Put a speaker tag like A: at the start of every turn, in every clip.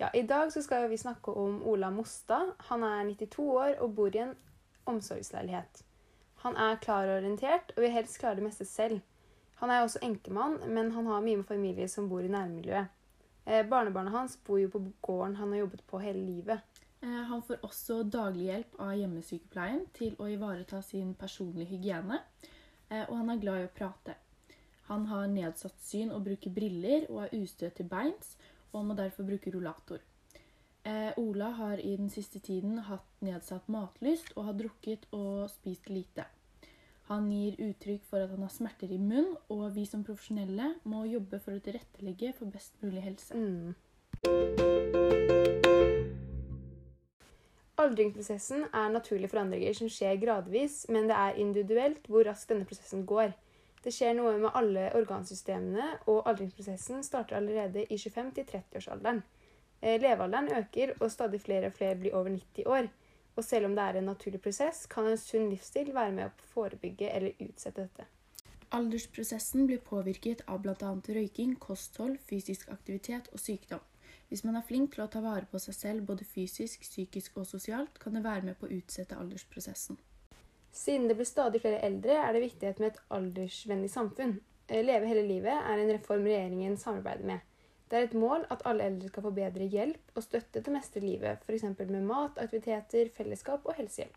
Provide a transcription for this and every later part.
A: Ja, I dag skal vi snakke om Ola Mostad. Han er 92 år og bor i en omsorgsleilighet. Han er klarorientert og vil helst klare det meste selv. Han er også enkemann, men han har mye med familie som bor i nærmiljøet. Eh, barnebarnet hans bor jo på gården han har jobbet på hele livet.
B: Eh, han får også daglig hjelp av hjemmesykepleien til å ivareta sin personlige hygiene, eh, og han er glad i å prate. Han har nedsatt syn og bruker briller og er ustø til beins, og må derfor bruke rullator. Eh, Ola har i den siste tiden hatt nedsatt matlyst og har drukket og spist lite. Han gir uttrykk for at han har smerter i munn, og vi som profesjonelle må jobbe for å tilrettelegge for best mulig helse.
A: Mm. Aldringsprosessen er naturlige forandringer som skjer gradvis, men det er individuelt hvor raskt denne prosessen går. Det skjer noe med alle organsystemene, og aldringsprosessen starter allerede i 25-30-årsalderen. Eh, levealderen øker, og stadig flere og flere blir over 90 år. Og selv om det er en naturlig prosess, kan en sunn livsstil være med å forebygge eller utsette dette.
B: Aldersprosessen blir påvirket av bl.a. røyking, kosthold, fysisk aktivitet og sykdom. Hvis man er flink til å ta vare på seg selv både fysisk, psykisk og sosialt, kan det være med på å utsette aldersprosessen.
A: Siden det blir stadig flere eldre, er det viktighet med et aldersvennlig samfunn. Eh, Leve hele livet er en reform regjeringen samarbeider med. Det er et mål at alle eldre skal få bedre hjelp og støtte til å mestre livet, f.eks. med mat, aktiviteter, fellesskap og helsehjelp.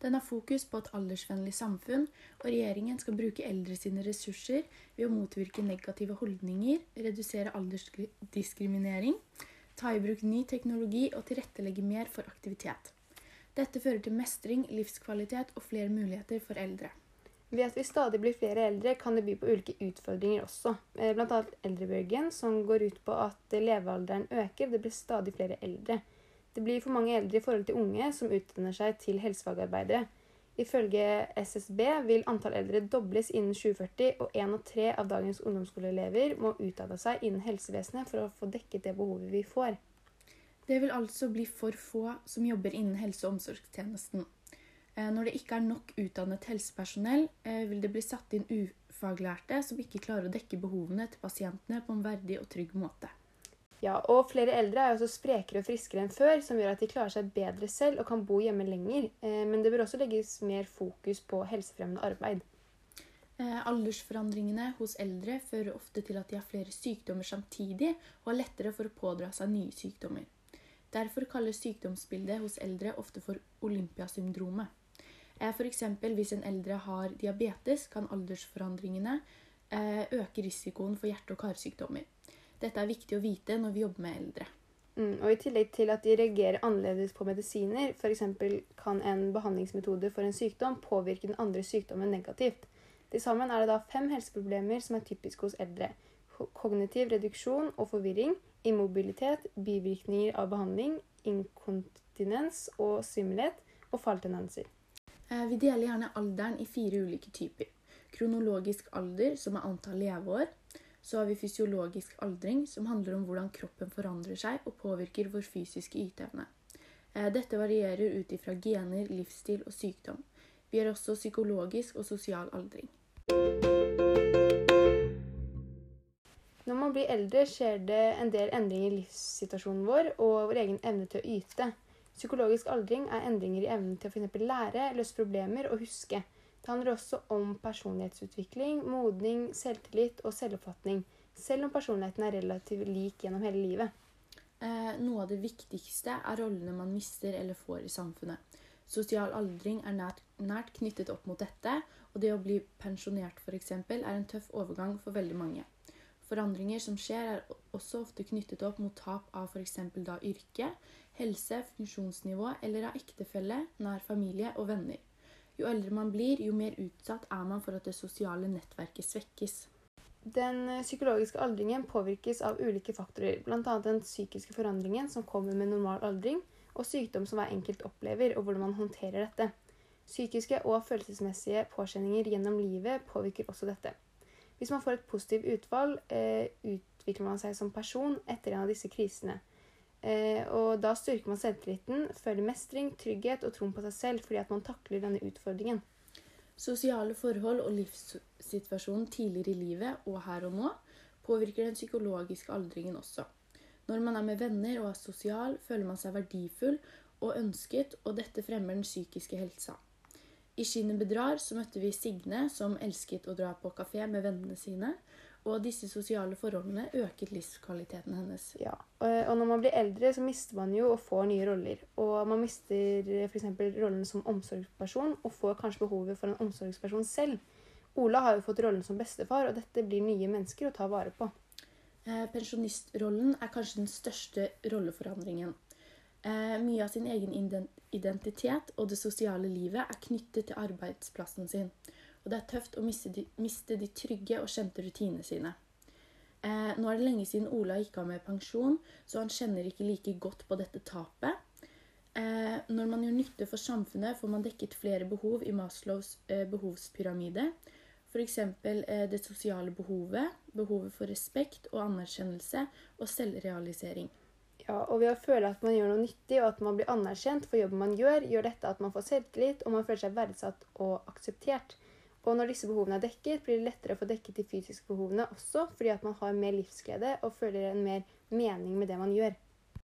B: Den har fokus på et aldersvennlig samfunn, og regjeringen skal bruke eldre sine ressurser ved å motvirke negative holdninger, redusere aldersdiskriminering, ta i bruk ny teknologi og tilrettelegge mer for aktivitet. Dette fører til mestring, livskvalitet og flere muligheter for eldre.
A: Ved at vi stadig blir flere eldre, kan det by på ulike utfordringer også. Bl.a. Blant annet eldrebølgen, som går ut på at levealderen øker, det blir stadig flere eldre. Det blir for mange eldre i forhold til unge som utdanner seg til helsefagarbeidere. Ifølge SSB vil antall eldre dobles innen 2040, og én av tre av dagens ungdomsskoleelever må utdanne seg innen helsevesenet for å få dekket det behovet vi får.
B: Det vil altså bli for få som jobber innen helse- og omsorgstjenesten. Eh, Når det ikke er nok utdannet helsepersonell, eh, vil det bli satt inn ufaglærte som ikke klarer å dekke behovene til pasientene på en verdig og trygg måte.
A: Ja, og flere eldre er også sprekere og friskere enn før, som gjør at de klarer seg bedre selv og kan bo hjemme lenger. Eh, Men det bør også legges mer fokus på helsefremmende arbeid.
B: Aldersforandringene hos eldre fører ofte til at de har flere sykdommer samtidig og har lettere for å pådra seg nye sykdommer. Derfor kalles sykdomsbildet hos eldre ofte for Olympiasyndromet. Eh, eksempel hvis en eldre har diabetes, kan aldersforandringene eh, øke risikoen for hjerte- og karsykdommer. Dette er viktig å vite når vi jobber med eldre.
A: Mm, og I tillegg til at de reagerer annerledes på medisiner, f.eks. kan en behandlingsmetode for en sykdom påvirke den andre sykdommen negativt. Til sammen er det da fem helseproblemer som er typiske hos eldre. Ko- Kognitiv reduksjon og forvirring, immobilitet, bivirkninger av behandling, inkontinens og svimmelhet og falltendenser.
B: Eh, Vi deler gjerne alderen i fire ulike typer. Kronologisk alder, som er antall leveår. Så har vi fysiologisk aldring, som handler om hvordan kroppen forandrer seg og påvirker vår fysiske yteevne. Eh, Dette varierer ut ifra gener, livsstil og sykdom. Vi har også psykologisk og sosial aldring.
A: Når man blir eldre, skjer det en del endringer i livssituasjonen vår og vår egen evne til å yte. Psykologisk aldring er endringer i evnen til å f.eks. lære, løse problemer og huske. Det handler også om personlighetsutvikling, modning, selvtillit og selvoppfatning, selv om personligheten er relativt lik gjennom hele livet.
B: Eh, Noe av det viktigste er rollene man mister eller får i samfunnet. Sosial aldring er nært, nært knyttet opp mot dette, og det å bli pensjonert f.eks. er en tøff overgang for veldig mange. Forandringer som skjer, er også ofte knyttet opp mot tap av f.eks. da yrke, helse, funksjonsnivå eller av ektefelle, nær familie og venner. Jo eldre man blir, jo mer utsatt er man for at det sosiale nettverket svekkes.
A: Den eh, psykologiske aldringen påvirkes av ulike faktorer, bl.a. den psykiske forandringen som kommer med normal aldring, og sykdom som hver enkelt opplever, og hvordan man håndterer dette. Psykiske og følelsesmessige påkjenninger gjennom livet påvirker også dette. Hvis man får et positivt utfall, eh, utvikler man seg som person etter en av disse krisene. Eh, og da styrker man selvtilliten, føler mestring, trygghet og troen på seg selv fordi at man takler denne utfordringen.
B: Sosiale forhold og livssituasjonen tidligere i livet og her og nå påvirker den psykologiske aldringen også. Når man er med venner og er sosial, føler man seg verdifull og ønsket, og dette fremmer den psykiske helsa. I 'Skinnet bedrar' så møtte vi Signe, som elsket å dra på kafé med vennene sine. Og disse sosiale forholdene øket livskvaliteten hennes.
A: Ja, og når man blir eldre, så mister man jo og får nye roller. Og man mister f.eks. rollen som omsorgsperson, og får kanskje behovet for en omsorgsperson selv. Ola har jo fått rollen som bestefar, og dette blir nye mennesker å ta vare på.
B: Eh, pensjonistrollen er kanskje den største rolleforandringen. Eh, mye av sin egen identitet og det sosiale livet er knyttet til arbeidsplassen sin. Og det er tøft å miste de, miste de trygge og kjente rutinene sine. Eh, nå er det lenge siden Ola gikk av med pensjon, så han kjenner ikke like godt på dette tapet. Eh, når man gjør nytte for samfunnet, får man dekket flere behov i Maslows eh, behovspyramide. F.eks. Eh, det sosiale behovet, behovet for respekt og anerkjennelse og selvrealisering.
A: Ja, og ved å føle at man gjør noe nyttig, og at man blir anerkjent for jobben man gjør, gjør dette at man får selvtillit, og man føler seg verdsatt og akseptert. Og når disse behovene er dekket, blir det lettere å få dekket de fysiske behovene også, fordi at man har mer livsglede og føler en mer mening med det man gjør.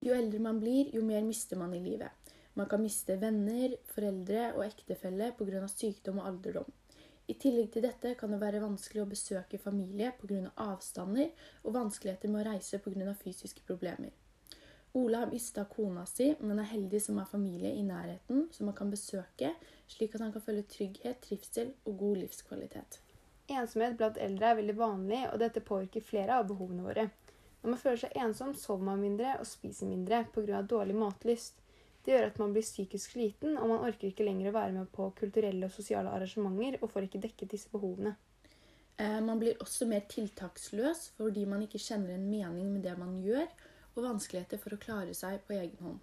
B: Jo eldre man blir, jo mer mister man i livet. Man kan miste venner, foreldre og ektefelle pga. sykdom og alderdom. I tillegg til dette kan det være vanskelig å besøke familie pga. avstander og vanskeligheter med å reise pga. fysiske problemer. Ola har mista kona si, men er heldig som har familie i nærheten som han kan besøke, slik at han kan føle trygghet, trivsel og god livskvalitet.
A: Ensomhet blant eldre er veldig vanlig, og dette påvirker flere av behovene våre. Når man føler seg ensom, sover man mindre og spiser mindre pga. dårlig matlyst. Det gjør at man blir psykisk sliten, og man orker ikke lenger å være med på kulturelle og sosiale arrangementer og får ikke dekket disse behovene.
B: Eh, Man blir også mer tiltaksløs fordi man ikke kjenner en mening med det man gjør, og vanskeligheter for å klare seg på egen hånd.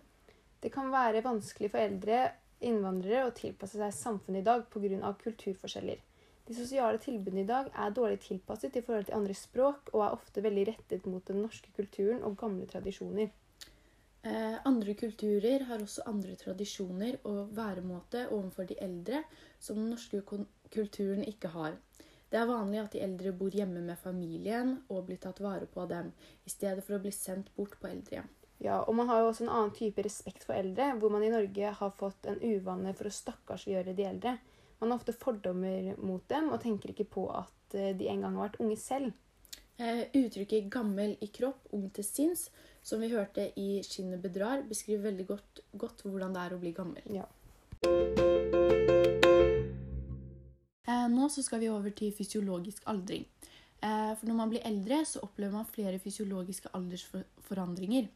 A: Det kan være vanskelig for eldre innvandrere å tilpasse seg samfunnet i dag pga. kulturforskjeller. De sosiale tilbudene i dag er dårlig tilpasset i forhold til andre språk, og er ofte veldig rettet mot den norske kulturen og gamle tradisjoner.
B: Eh, andre kulturer har også andre tradisjoner og væremåte overfor de eldre som den norske kulturen ikke har. Det er vanlig at de eldre bor hjemme med familien og blir tatt vare på av dem, i stedet for å bli sendt bort på eldrehjem.
A: Ja, og man har jo også en annen type respekt for eldre, hvor man i Norge har fått en uvane for å stakkarsliggjøre de eldre. Man har ofte fordommer mot dem og tenker ikke på at eh, de en gang har vært unge selv.
B: Eh, uttrykket 'gammel i kropp, ung til sinns', som vi hørte i 'Skinnet bedrar', beskriver veldig godt, godt hvordan det er å bli gammel.
A: Ja.
B: Eh, nå skal vi over til fysiologisk aldring. Eh, for når man blir eldre, så opplever man flere fysiologiske aldersforandringer.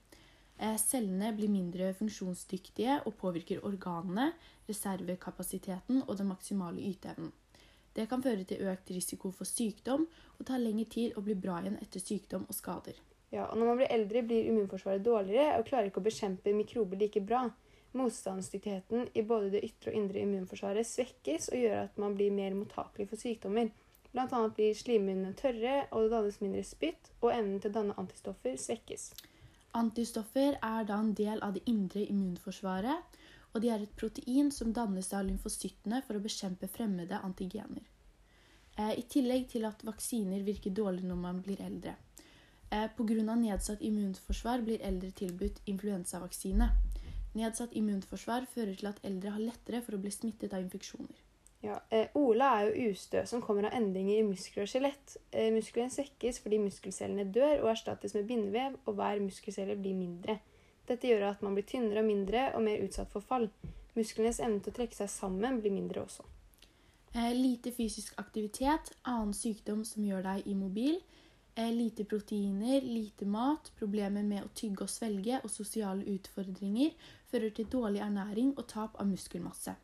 B: Eh, cellene blir mindre funksjonsdyktige og påvirker organene, reservekapasiteten og den maksimale yteevnen. Det kan føre til økt risiko for sykdom og ta lengre tid å bli bra igjen etter sykdom og skader.
A: Ja, og når man blir eldre, blir immunforsvaret dårligere og klarer ikke å bekjempe mikrober like bra. Motstandsdyktigheten i både det ytre og indre immunforsvaret svekkes og gjør at man blir mer mottakelig for sykdommer. Blant annet blir slimhinnene tørre, og det dannes mindre spytt, og evnen til å danne antistoffer svekkes.
B: Antistoffer er da en del av det indre immunforsvaret, og de er et protein som dannes av lymfocyttene for å bekjempe fremmede antigener. Eh, I tillegg til at vaksiner virker dårlig når man blir eldre. Eh, Pga. nedsatt immunforsvar blir eldre tilbudt influensavaksine. Nedsatt immunforsvar fører til at eldre har lettere for å bli smittet av infeksjoner.
A: Ja, eh, Ola er jo ustø som kommer av endringer i muskler og skjelett. Eh, musklene svekkes fordi muskelcellene dør og erstattes med bindevev, og hver muskelcelle blir mindre. Dette gjør at man blir tynnere og mindre og mer utsatt for fall. Musklenes evne til å trekke seg sammen blir mindre også.
B: Eh, lite fysisk aktivitet, annen sykdom som gjør deg immobil, lite proteiner, lite mat, problemer med å tygge og svelge og sosiale utfordringer fører til dårlig ernæring og tap av muskelmasse.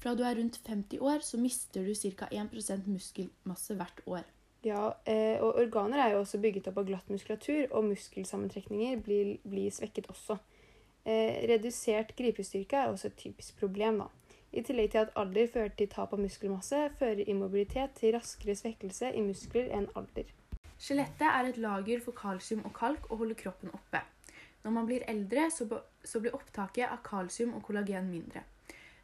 B: Fra du er rundt 50 år, så mister du ca. 1% muskelmasse hvert år.
A: Ja, eh, og organer er jo også bygget opp av glatt muskulatur, og muskelsammentrekninger blir, blir svekket også. Eh, redusert gripestyrke er også et typisk problem. da. I tillegg til at alder fører til tap av muskelmasse, fører immobilitet til raskere svekkelse i muskler enn alder.
B: Skjelettet er et lager for kalsium og kalk og holder kroppen oppe. Når man blir eldre, så, blir opptaket av kalsium og kollagen mindre.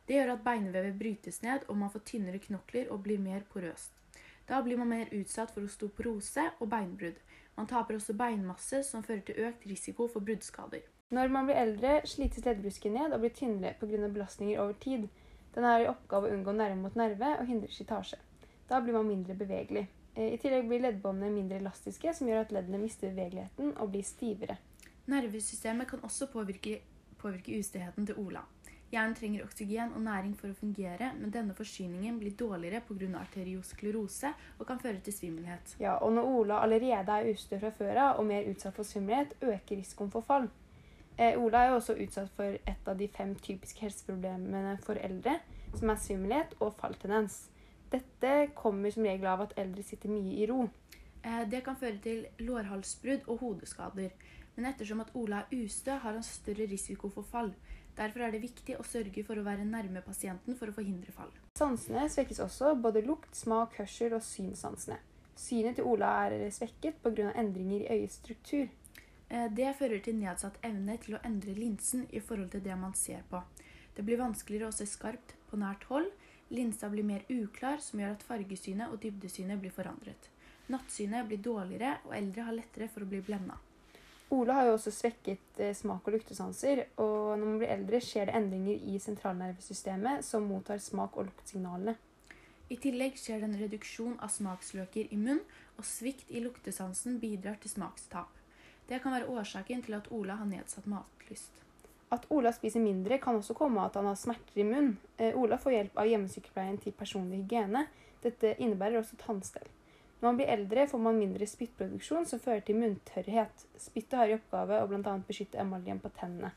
B: Det gjør at beinvevet brytes ned, og man får tynnere knokler og blir mer porøst. Da blir man mer utsatt for osteoporose og beinbrudd. Man taper også beinmasse, som fører til økt risiko for bruddskader.
A: Når man blir eldre, slites leddbrusken ned og blir tynnere pga. belastninger over tid. Den har i oppgave å unngå nerve mot nerve og hindre slitasje. Da blir man mindre bevegelig. Eh, I tillegg blir leddbåndene mindre elastiske, som gjør at leddene mister bevegeligheten og blir stivere.
B: Nervesystemet kan også påvirke, påvirke ustøheten til Ola. Hjernen trenger oksygen og næring for å fungere, men denne forsyningen blir dårligere pga. arteriosklerose og kan føre til svimmelhet.
A: Ja, og når Ola allerede er ustø fra før av og mer utsatt for svimmelhet, øker risikoen for fall. Eh, Ola er jo også utsatt for et av de fem typiske helseproblemene for eldre, som er svimmelhet og falltendens. Dette kommer som regel av at eldre sitter mye i ro.
B: Eh, Det kan føre til lårhalsbrudd og hodeskader. Men ettersom at Ola er ustø, har han større risiko for fall. Derfor er det viktig å sørge for å være nærme pasienten for å forhindre fall.
A: Sansene svekkes også, både lukt, smak, hørsel og synssansene. Synet til Ola er svekket pga. endringer i øyets struktur.
B: Eh, Det fører til nedsatt evne til å endre linsen i forhold til det man ser på. Det blir vanskeligere å se skarpt på nært hold. Linsa blir mer uklar, som gjør at fargesynet og dybdesynet blir forandret. Nattsynet blir dårligere, og eldre har lettere for å bli blenda.
A: Ola har jo også svekket eh, smak- og luktesanser, og når man blir eldre, skjer det endringer i sentralnervesystemet som mottar smak- og luktsignalene.
B: I tillegg skjer det en reduksjon av smaksløker i munn, og svikt i luktesansen bidrar til smakstap. Det kan være årsaken til at Ola har nedsatt matlyst.
A: At Ola spiser mindre, kan også komme av at han har smerter i munnen. Eh, Ola får hjelp av hjemmesykepleien til personlig hygiene. Dette innebærer også tannstell. Når man blir eldre, får man mindre spyttproduksjon, som fører til munntørrhet. Spyttet har i oppgave å bl.a. beskytte emaljen på tennene.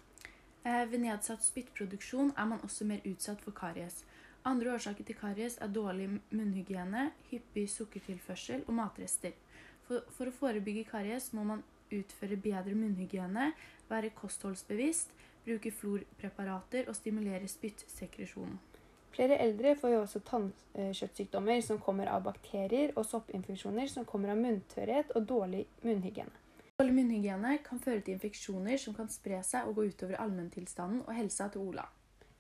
B: Eh, Ved nedsatt spyttproduksjon er man også mer utsatt for karies. Andre årsaker til karies er dårlig munnhygiene, hyppig sukkertilførsel og matrester. For, for å forebygge karies må man utføre bedre munnhygiene, være kostholdsbevisst, bruke florpreparater og stimulere spyttsekresjonen.
A: Flere eldre får jo også tannkjøttsykdommer som kommer av bakterier og soppinfeksjoner som kommer av munntørrhet og dårlig munnhygiene.
B: Dårlig munnhygiene kan føre til infeksjoner som kan spre seg og gå utover allmenntilstanden og helsa til Ola.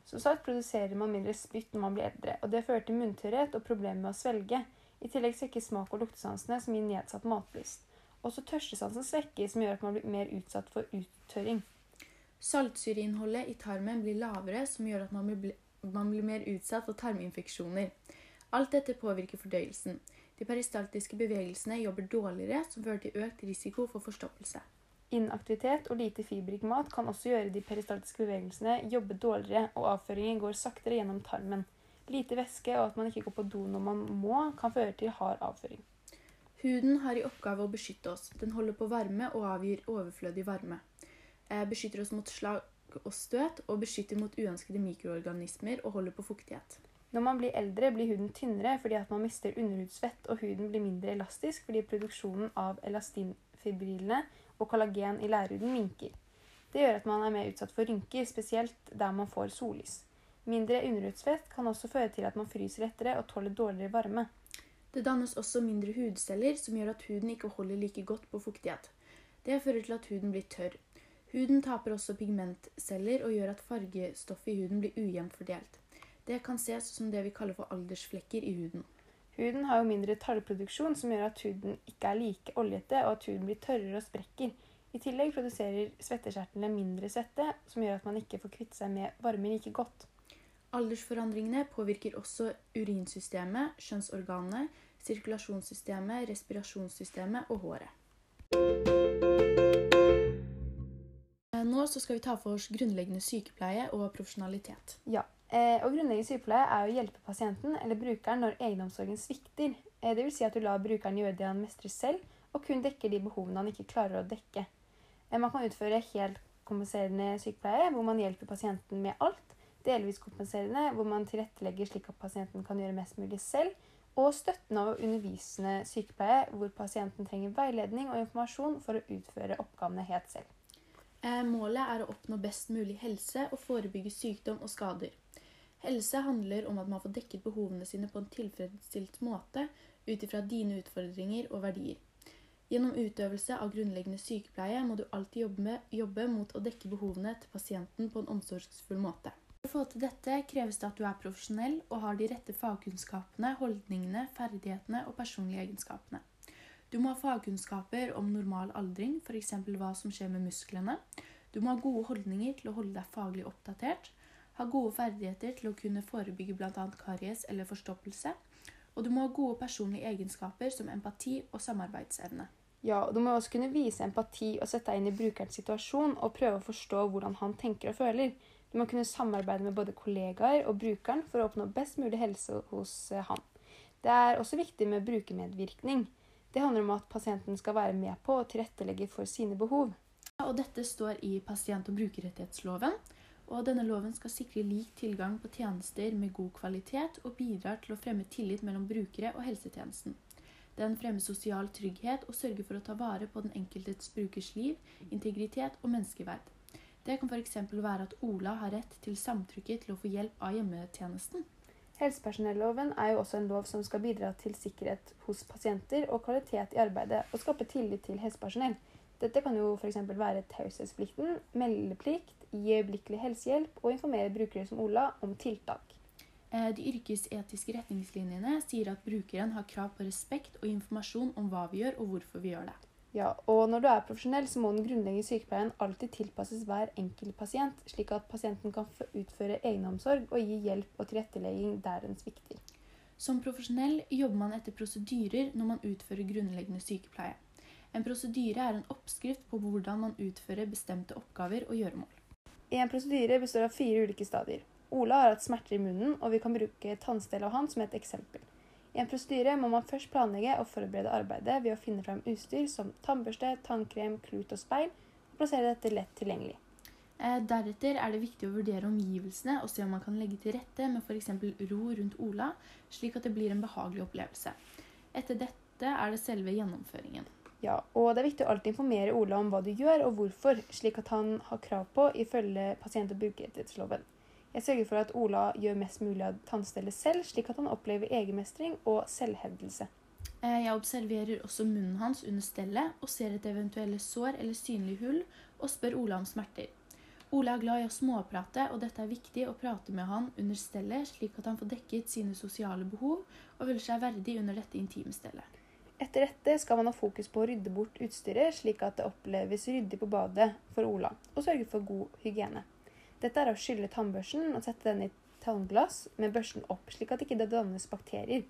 A: Som sagt produserer man mindre spytt når man blir eldre, og det fører til munntørrhet og problemer med å svelge. I tillegg svekkes smak- og luktesansene, som gir nedsatt matlyst. Også tørstesansen svekkes, som gjør at man blir mer utsatt for uttørring.
B: Saltsyreinnholdet i tarmen blir lavere, som gjør at man blir, man blir mer utsatt for tarminfeksjoner. Alt dette påvirker fordøyelsen. De peristaltiske bevegelsene jobber dårligere, som fører til økt risiko for forstoppelse.
A: Inaktivitet og lite fiberrik mat kan også gjøre de peristaltiske bevegelsene jobbe dårligere, og avføringen går saktere gjennom tarmen. Lite væske og at man ikke går på do når man må, kan føre til hard avføring.
B: Huden har i oppgave å beskytte oss. Den holder på varme og avgir overflødig varme. Eh, beskytter oss mot slag og støt, og beskytter mot uønskede mikroorganismer og holder på fuktighet.
A: Når man blir eldre, blir huden tynnere fordi at man mister underhudsfett, og huden blir mindre elastisk fordi produksjonen av elastinfibrilene og kollagen i lærhuden minker. Det gjør at man er mer utsatt for rynker, spesielt der man får sollys. Mindre underhudsfett kan også føre til at man fryser lettere og tåler dårligere varme.
B: Det dannes også mindre hudceller, som gjør at huden ikke holder like godt på fuktighet. Det fører til at huden blir tørr. Huden taper også pigmentceller og gjør at fargestoffet i huden blir ujevnt fordelt. Det kan ses som det vi kaller for aldersflekker i huden.
A: Huden har jo mindre tarmproduksjon, som gjør at huden ikke er like oljete, og at huden blir tørrere og sprekker. I tillegg produserer svettekjertlene mindre svette, som gjør at man ikke får kvitte seg med varme like godt.
B: Aldersforandringene påvirker også urinsystemet, kjønnsorganene, sirkulasjonssystemet, respirasjonssystemet og håret. Eh, Nå så skal vi ta for oss grunnleggende sykepleie og profesjonalitet.
A: Ja, eh, og grunnleggende sykepleie er å hjelpe pasienten eller brukeren når egenomsorgen svikter. Dvs. det vil si at du lar brukeren gjøre det han mestrer selv, og kun dekker de behovene han ikke klarer å dekke. Eh, man kan utføre helt kompenserende sykepleie, hvor man hjelper pasienten med alt. Delvis kompenserende, hvor man tilrettelegger slik at pasienten kan gjøre mest mulig selv. Og støttende og undervisende sykepleie, hvor pasienten trenger veiledning og informasjon for å utføre oppgavene helt selv.
B: Eh, Målet er å oppnå best mulig helse og forebygge sykdom og skader. Helse handler om at man får dekket behovene sine på en tilfredsstilt måte ut ifra dine utfordringer og verdier. Gjennom utøvelse av grunnleggende sykepleie må du alltid jobbe, jobbe mot å dekke behovene til pasienten på en omsorgsfull måte. For å få til dette kreves det at du er profesjonell og har de rette fagkunnskapene, holdningene, ferdighetene og personlige egenskapene. Du må ha fagkunnskaper om normal aldring, f.eks. hva som skjer med musklene. Du må ha gode holdninger til å holde deg faglig oppdatert. Ha gode ferdigheter til å kunne forebygge bl.a. karies eller forstoppelse. Og du må ha gode personlige egenskaper som empati og samarbeidsevne.
A: Ja, og Du må også kunne vise empati og sette deg inn i brukerens situasjon og prøve å forstå hvordan han tenker og føler. Du må kunne samarbeide med både kollegaer og brukeren for å oppnå best mulig helse hos eh, han. Det er også viktig med brukermedvirkning. Det handler om at pasienten skal være med på å tilrettelegge for sine behov.
B: Og dette står i pasient- og brukerrettighetsloven. Og denne loven skal sikre lik tilgang på tjenester med god kvalitet og bidrar til å fremme tillit mellom brukere og helsetjenesten. Den fremmer sosial trygghet og sørger for å ta vare på den enkeltes brukers liv, integritet og menneskeverd. Det kan f.eks. være at Ola har rett til samtykke til å få hjelp av hjemmetjenesten.
A: Helsepersonelloven er jo også en lov som skal bidra til sikkerhet hos pasienter og kvalitet i arbeidet, og skape tillit til helsepersonell. Dette kan jo f.eks. være taushetsplikten, meldeplikt, gi øyeblikkelig helsehjelp og informere brukere som Ola om tiltak.
B: Eh, de yrkesetiske retningslinjene sier at brukeren har krav på respekt og informasjon om hva vi gjør og hvorfor vi gjør det.
A: Ja, og når du er profesjonell, så må den grunnleggende sykepleien alltid tilpasses hver enkelt pasient, slik at pasienten kan utføre egenomsorg og gi hjelp og tilrettelegging der den svikter.
B: Som profesjonell jobber man etter prosedyrer når man utfører grunnleggende sykepleie. En prosedyre er en oppskrift på hvordan man utfører bestemte oppgaver og gjøremål.
A: En prosedyre består av fire ulike stadier. Ola har hatt smerter i munnen, og vi kan bruke tannstell av han som et eksempel. I en prostyre må man først planlegge og forberede arbeidet ved å finne fram utstyr som tannbørste, tannkrem, klut og speil, og plassere dette lett tilgjengelig.
B: Eh, deretter er det viktig å vurdere omgivelsene og se om man kan legge til rette med f.eks. ro rundt Ola, slik at det blir en behagelig opplevelse. Etter dette er det selve gjennomføringen.
A: Ja, og det er viktig å alltid informere Ola om hva du gjør og hvorfor, slik at han har krav på ifølge pasient- og brukerrettighetsloven. Jeg sørger for at Ola gjør mest mulig av tannstellet selv, slik at han opplever egenmestring og selvhevdelse.
B: Eh, jeg observerer også munnen hans under stellet og ser et eventuelle sår eller synlig hull, og spør Ola om smerter. Ola er glad i å småprate, og dette er viktig å prate med han under stellet, slik at han får dekket sine sosiale behov og føler seg verdig under dette intime stellet.
A: Etter dette skal man ha fokus på å rydde bort utstyret, slik at det oppleves ryddig på badet for Ola, og sørge for god hygiene. Dette er å skylle tannbørsten og sette den i tannglass med børsten opp, slik at ikke det ikke dannes bakterier.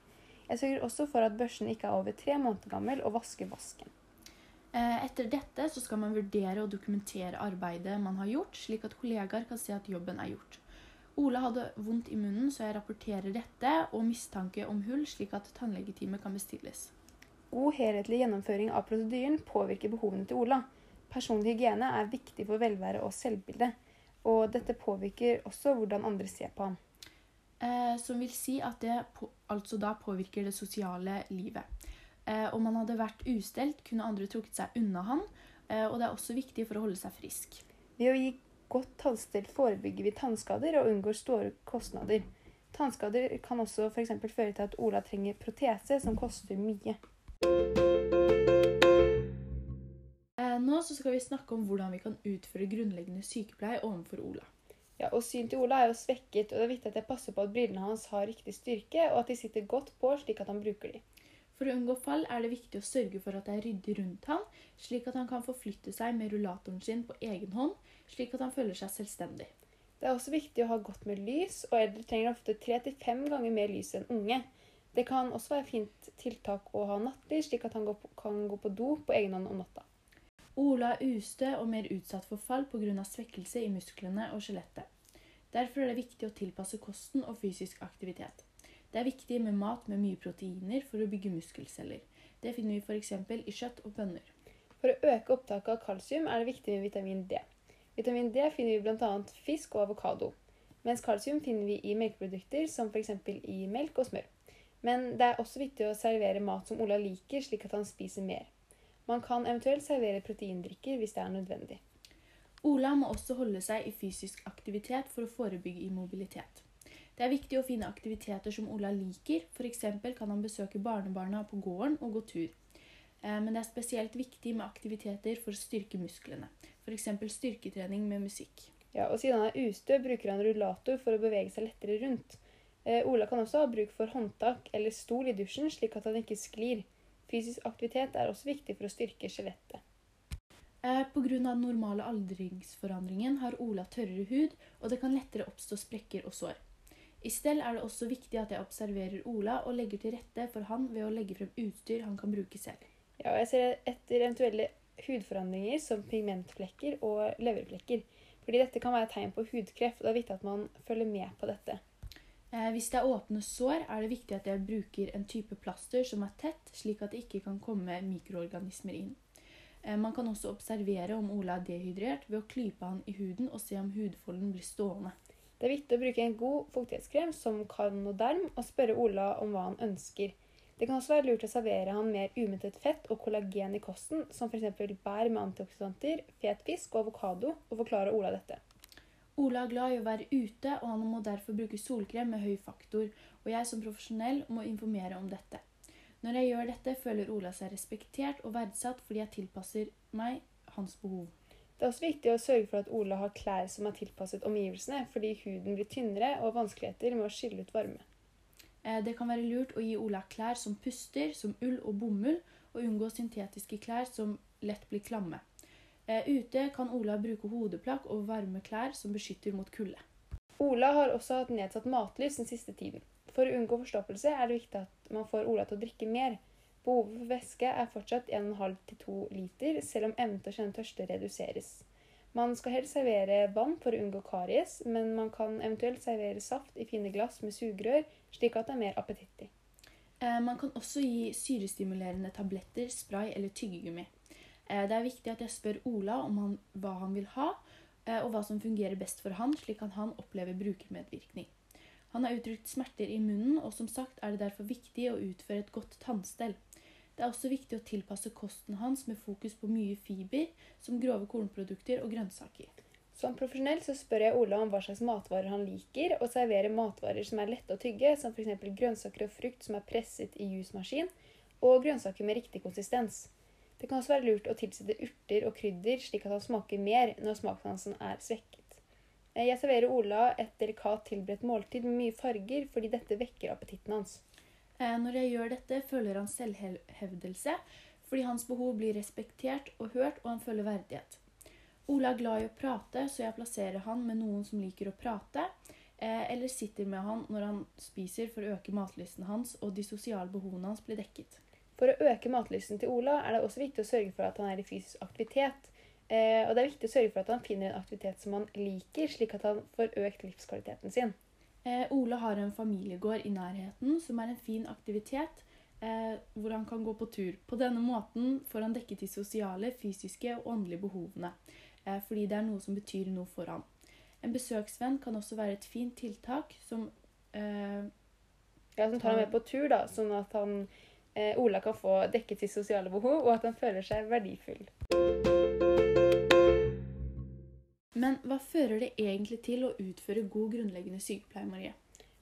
A: Jeg sørger også for at børsten ikke er over tre måneder gammel, og vasker vasken.
B: Eh, etter dette så skal man vurdere og dokumentere arbeidet man har gjort, slik at kollegaer kan se at jobben er gjort. Ola hadde vondt i munnen, så jeg rapporterer dette og mistanke om hull, slik at tannlegetime kan bestilles.
A: God helhetlig gjennomføring av prosedyren påvirker behovene til Ola. Personlig hygiene er viktig for velvære og selvbilde. Og dette påvirker også hvordan andre ser på ham.
B: Eh, som vil si at det på, altså da påvirker det sosiale livet. Eh, om han hadde vært ustelt, kunne andre trukket seg unna han. Eh, og det er også viktig for å holde seg frisk.
A: Ved å gi godt tannstell forebygger vi tannskader og unngår store kostnader. Tannskader kan også f.eks. føre til at Ola trenger protese, som koster mye.
B: Nå så skal vi snakke om hvordan vi kan utføre grunnleggende sykepleie overfor Ola.
A: Ja, og Synet til Ola er jo svekket, og det er viktig at jeg passer på at brillene hans har riktig styrke, og at de sitter godt på slik at han bruker de.
B: For å unngå fall er det viktig å sørge for at det er ryddig rundt ham, slik at han kan forflytte seg med rullatoren sin på egen hånd, slik at han føler seg selvstendig.
A: Det er også viktig å ha godt med lys, og eldre trenger ofte tre til fem ganger mer lys enn unge. Det kan også være fint tiltak å ha nattlys, slik at han kan gå på do på egen hånd om natta.
B: Ola er ustø og mer utsatt for fall pga. svekkelse i musklene og skjelettet. Derfor er det viktig å tilpasse kosten og fysisk aktivitet. Det er viktig med mat med mye proteiner for å bygge muskelceller. Det finner vi f.eks. i kjøtt og bønner.
A: For å øke opptaket av kalsium er det viktig med vitamin D. Vitamin D finner vi bl.a. fisk og avokado. Mens kalsium finner vi i melkeprodukter som f.eks. i melk og smør. Men det er også viktig å servere mat som Ola liker, slik at han spiser mer. Man kan eventuelt servere proteindrikker hvis det er nødvendig.
B: Ola må også holde seg i fysisk aktivitet for å forebygge immobilitet. Det er viktig å finne aktiviteter som Ola liker, f.eks. kan han besøke barnebarna på gården og gå tur. Eh, men det er spesielt viktig med aktiviteter for å styrke musklene, f.eks. styrketrening med musikk.
A: Ja, og Siden han er ustø, bruker han rullator for å bevege seg lettere rundt. Eh, Ola kan også ha bruk for håndtak eller stol i dusjen, slik at han ikke sklir. Fysisk aktivitet er også viktig for å styrke skjelettet.
B: Eh, Pga. den normale aldringsforandringen har Ola tørrere hud, og det kan lettere oppstå sprekker og sår. I stell er det også viktig at jeg observerer Ola og legger til rette for han ved å legge frem utstyr han kan bruke selv.
A: Ja, og jeg ser etter eventuelle hudforandringer som pigmentflekker og leverflekker. Fordi dette kan være tegn på hudkreft, og det er viktig at man følger med på dette.
B: Eh, hvis det er åpne sår, er det viktig at jeg bruker en type plaster som er tett, slik at det ikke kan komme mikroorganismer inn. Eh, man kan også observere om Ola er dehydrert ved å klype han i huden og se om hudfolden blir stående.
A: Det er viktig å bruke en god fuktighetskrem som Carnoderm og spørre Ola om hva han ønsker. Det kan også være lurt å servere han mer umettet fett og kollagen i kosten, som f.eks. bær med antioksidanter, fet fisk og avokado, og forklare Ola dette.
B: Ola er glad i å være ute, og han må derfor bruke solkrem med høy faktor, og jeg som profesjonell må informere om dette. Når jeg gjør dette, føler Ola seg respektert og verdsatt fordi jeg tilpasser meg hans behov.
A: Det er også viktig å sørge for at Ola har klær som er tilpasset omgivelsene, fordi huden blir tynnere og vanskeligheter med å skille ut varme.
B: Eh, det kan være lurt å gi Ola klær som puster, som ull og bomull, og unngå syntetiske klær som lett blir klamme. Eh, ute kan Ola bruke hodeplagg og varme klær som beskytter mot kulde.
A: Ola har også hatt nedsatt matlyst den siste tiden. For å unngå forstoppelse er det viktig at man får Ola til å drikke mer. Behovet for væske er fortsatt 1,5-2 liter, selv om evnen til å kjenne tørste reduseres. Man skal helst servere vann for å unngå karies, men man kan eventuelt servere saft i fine glass med sugerør, slik at det er mer appetittlig.
B: Eh, man kan også gi syrestimulerende tabletter, spray eller tyggegummi. Eh, det er viktig at jeg spør Ola om han, hva han vil ha, eh, og hva som fungerer best for han, slik at han opplever brukermedvirkning. Han har uttrykt smerter i munnen, og som sagt er det derfor viktig å utføre et godt tannstell. Det er også viktig å tilpasse kosten hans med fokus på mye fiber, som grove kornprodukter og grønnsaker.
A: Som profesjonell så spør jeg Ola om hva slags matvarer han liker, og serverer matvarer som er lette å tygge, som f.eks. grønnsaker og frukt som er presset i jusmaskin, og grønnsaker med riktig konsistens. Det kan også være lurt å tilsette urter og krydder, slik at han smaker mer når smakssansen er svekket. Jeg serverer Ola et delikat tilberedt måltid med mye farger, fordi dette vekker appetitten hans.
B: Eh, når jeg gjør dette, føler han selvhevdelse, fordi hans behov blir respektert og hørt, og han føler verdighet. Ola er glad i å prate, så jeg plasserer han med noen som liker å prate, eh, eller sitter med han når han spiser for å øke matlysten hans, og de sosiale behovene hans blir dekket.
A: For å øke matlysten til Ola er det også viktig å sørge for at han er i fysisk aktivitet. Eh, og det er viktig å sørge for at han finner en aktivitet som han liker, slik at han får økt livskvaliteten sin.
B: Eh, Ole har en familiegård i nærheten som er en fin aktivitet eh, hvor han kan gå på tur. På denne måten får han dekket de sosiale, fysiske og åndelige behovene, eh, fordi det er noe som betyr noe for ham. En besøksvenn kan også være et fint tiltak som
A: eh, Ja, som tar ham med på tur, da, sånn at han, Ola kan få dekket sitt sosiale behov, og at han føler seg verdifull.
B: Men hva fører det egentlig til å utføre god grunnleggende sykepleie, Marie?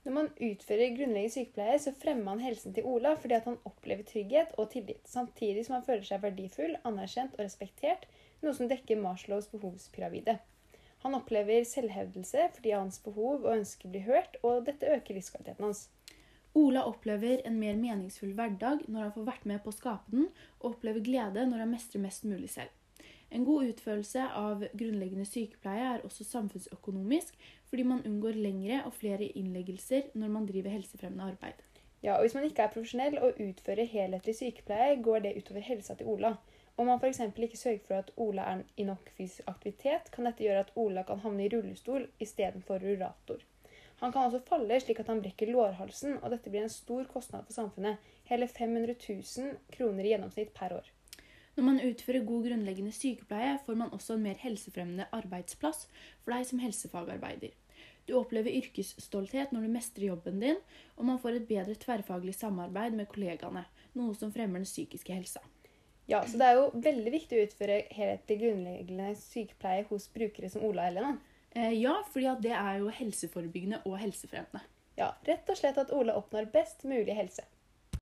A: Når man utfører grunnleggende sykepleie, så fremmer man helsen til Ola fordi at han opplever trygghet og tillit, samtidig som han føler seg verdifull, anerkjent og respektert, noe som dekker Marslows behovspyramide. Han opplever selvhevdelse fordi hans behov og ønsker blir hørt, og dette øker livskvaliteten hans.
B: Ola opplever en mer meningsfull hverdag når han får vært med på å skape den, og opplever glede når han mestrer mest mulig selv. En god utførelse av grunnleggende sykepleie er også samfunnsøkonomisk, fordi man unngår lengre og flere innleggelser når man driver helsefremmende arbeid.
A: Ja, og Hvis man ikke er profesjonell og utfører helhetlig sykepleie, går det utover helsa til Ola. Om man f.eks. ikke sørger for at Ola er i nok fysisk aktivitet, kan dette gjøre at Ola kan havne i rullestol istedenfor rullator. Han kan også falle slik at han brekker lårhalsen, og dette blir en stor kostnad for samfunnet. Hele 500 000 kroner i gjennomsnitt per år.
B: Når man utfører god grunnleggende sykepleie, får man også en mer helsefremmende arbeidsplass for deg som helsefagarbeider. Du opplever yrkesstolthet når du mestrer jobben din, og man får et bedre tverrfaglig samarbeid med kollegaene, noe som fremmer den psykiske helsa.
A: Ja, så Det er jo veldig viktig å utføre helhetlig grunnleggende sykepleie hos brukere som Ola og Helena.
B: Eh, ja, fordi det er jo helseforebyggende og helsefremmende.
A: Ja, rett og slett at Ola oppnår best mulig helse.